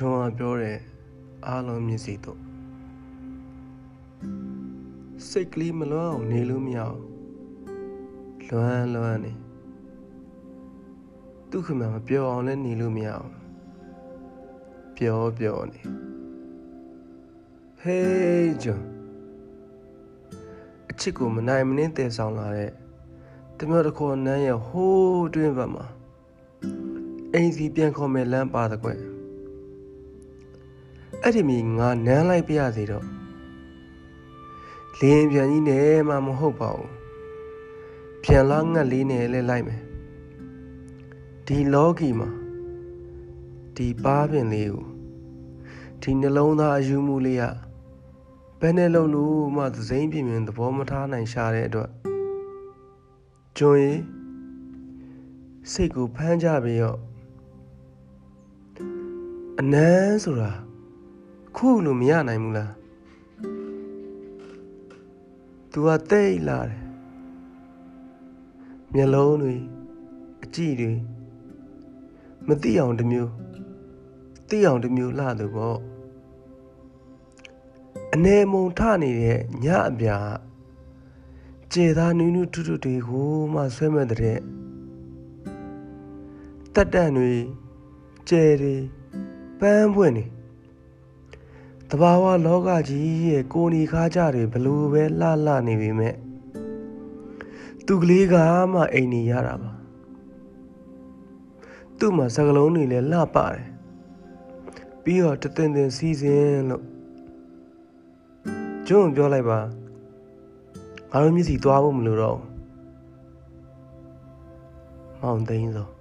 ချွန်အားပြောတဲ့အားလုံးမျက်စိတို့စိတ်ကလေးမလွမ်းအောင်နေလို့မရအောင်လွမ်းလွမ်းနေဒုက္ခမှမပြောအောင်လည်းနေလို့မရအောင်ပြောပြောနေဟေးဂျွန်အချစ်ကိုမနိုင်မနှင်းတည်ဆောင်လာတဲ့တမျိုးတစ်ခေါ်နန်းရဲ့ဟိုးတွင်းဘက်မှာအိမ်စီပြန်ခေါ်မဲ့လမ်းပါတဲ့ကွယ် အဲ့ဒီမီငါနမ်းလိုက်ပြရစီတော့လင်းပြန်ကြီးနဲ့မှမဟုတ်ပါဘူးပြန်လာငတ်လေးနဲ့လဲလိုက်မယ်ဒီလောကီမှာဒီပါးပင်လေးကိုဒီနှလုံးသားအယူမှုလေးကဘယ်နဲ့လုံးလို့မှသစိမ့်ပြင်းပြင်းသဘောမထားနိုင်ရှာတဲ့အတွက်ကျွန်းရီစိတ်ကိုဖမ်းကြပြီးတော့အနမ်းဆိုတာ ခုလို့မရနိုင်ဘူးလား तू ကတိတ်လာတယ်မျက်လုံးတွေအကြည့်တွေမသိအောင်တစ်မျိုးသိအောင်တစ်မျိုးလှတယ်ပေါ့အနေမုံထနေတဲ့ညအပြာကျေသားနူးနူးထွတ်ထွတ်တွေကိုမှဆွဲမဲ့တဲ့တက်တန့်တွေကျဲတွေပန်းပွင့်တွေ တဘာဝလောကကြီးရဲ့ကိုနီခါကြတွေဘလို့ပဲလှလှနေပြီမဲ့သူကလေးကမှအိမ်နေရတာပါသူ့မှာစကလုံးတွေလည်းလှပါတယ်ပြီးတော့တသင်သင်စီစဉ်လို့ကျွန်းပြောလိုက်ပါငါတို့မျက်စီသွားဖို့မလိုတော့ဘူးမောင်သိန်းစော